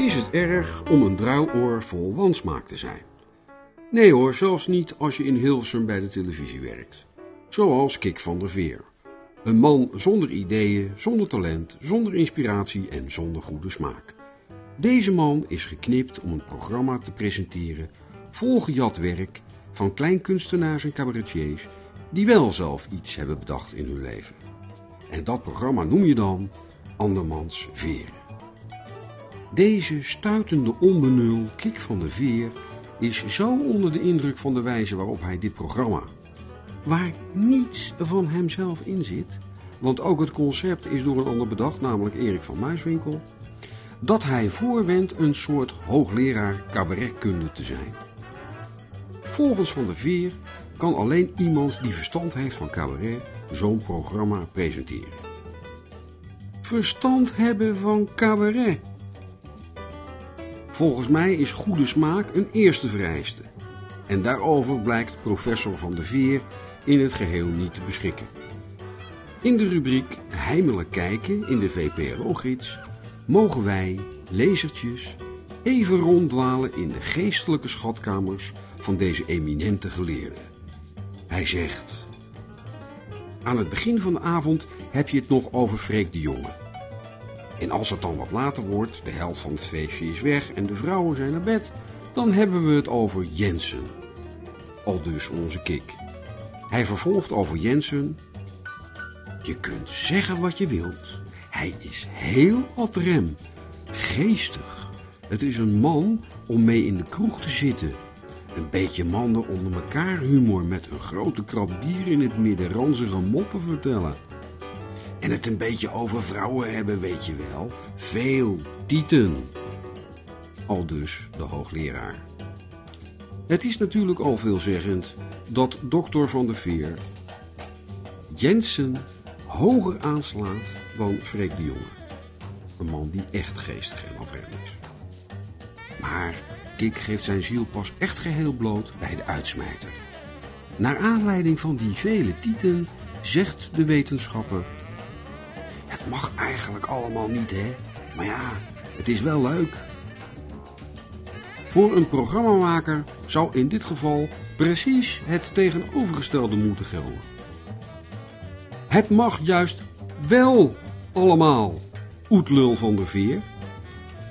Is het erg om een druiloor vol wansmaak te zijn? Nee hoor, zelfs niet als je in Hilversum bij de televisie werkt. Zoals Kik van der Veer. Een man zonder ideeën, zonder talent, zonder inspiratie en zonder goede smaak. Deze man is geknipt om een programma te presenteren vol gejat werk van kleinkunstenaars en cabaretiers die wel zelf iets hebben bedacht in hun leven. En dat programma noem je dan Andermans Veren. Deze stuitende onbenul Kik van de Veer is zo onder de indruk van de wijze waarop hij dit programma, waar niets van hemzelf in zit, want ook het concept is door een ander bedacht, namelijk Erik van Muiswinkel, dat hij voorwendt een soort hoogleraar cabaretkunde te zijn. Volgens Van de Veer kan alleen iemand die verstand heeft van cabaret zo'n programma presenteren. Verstand hebben van cabaret. Volgens mij is goede smaak een eerste vereiste. En daarover blijkt professor Van de Veer in het geheel niet te beschikken. In de rubriek Heimelijk kijken in de VPRO-gids mogen wij, lezertjes, even ronddwalen in de geestelijke schatkamers van deze eminente geleerde. Hij zegt... Aan het begin van de avond heb je het nog over Freek de Jonge. En als het dan wat later wordt, de helft van het feestje is weg en de vrouwen zijn naar bed, dan hebben we het over Jensen. Al dus onze kik. Hij vervolgt over Jensen. Je kunt zeggen wat je wilt. Hij is heel ad rem, geestig. Het is een man om mee in de kroeg te zitten. Een beetje mannen onder elkaar humor met een grote krab bier in het midden ranzige moppen vertellen. En het een beetje over vrouwen hebben, weet je wel. Veel tieten. Al dus de hoogleraar. Het is natuurlijk al veelzeggend dat dokter Van der Veer Jensen hoger aanslaat dan Freek de Jonge. Een man die echt geestig en afrem is. Maar Kik geeft zijn ziel pas echt geheel bloot bij de uitsmijter. Naar aanleiding van die vele tieten zegt de wetenschapper... Mag eigenlijk allemaal niet, hè? Maar ja, het is wel leuk. Voor een programmamaker zou in dit geval precies het tegenovergestelde moeten gelden. Het mag juist wel allemaal, oetlul van de veer.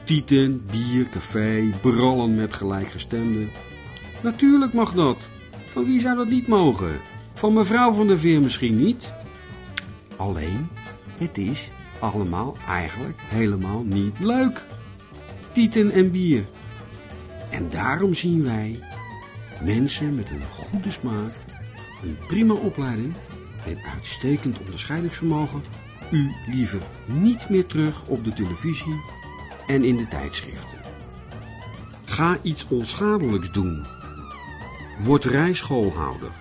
Tieten, bier, café, brallen met gelijkgestemden. Natuurlijk mag dat. Van wie zou dat niet mogen? Van mevrouw van der Veer misschien niet. Alleen, het is allemaal eigenlijk helemaal niet leuk. Tieten en bier. En daarom zien wij mensen met een goede smaak, een prima opleiding en uitstekend onderscheidingsvermogen u liever niet meer terug op de televisie en in de tijdschriften. Ga iets onschadelijks doen. Word rijschoolhouder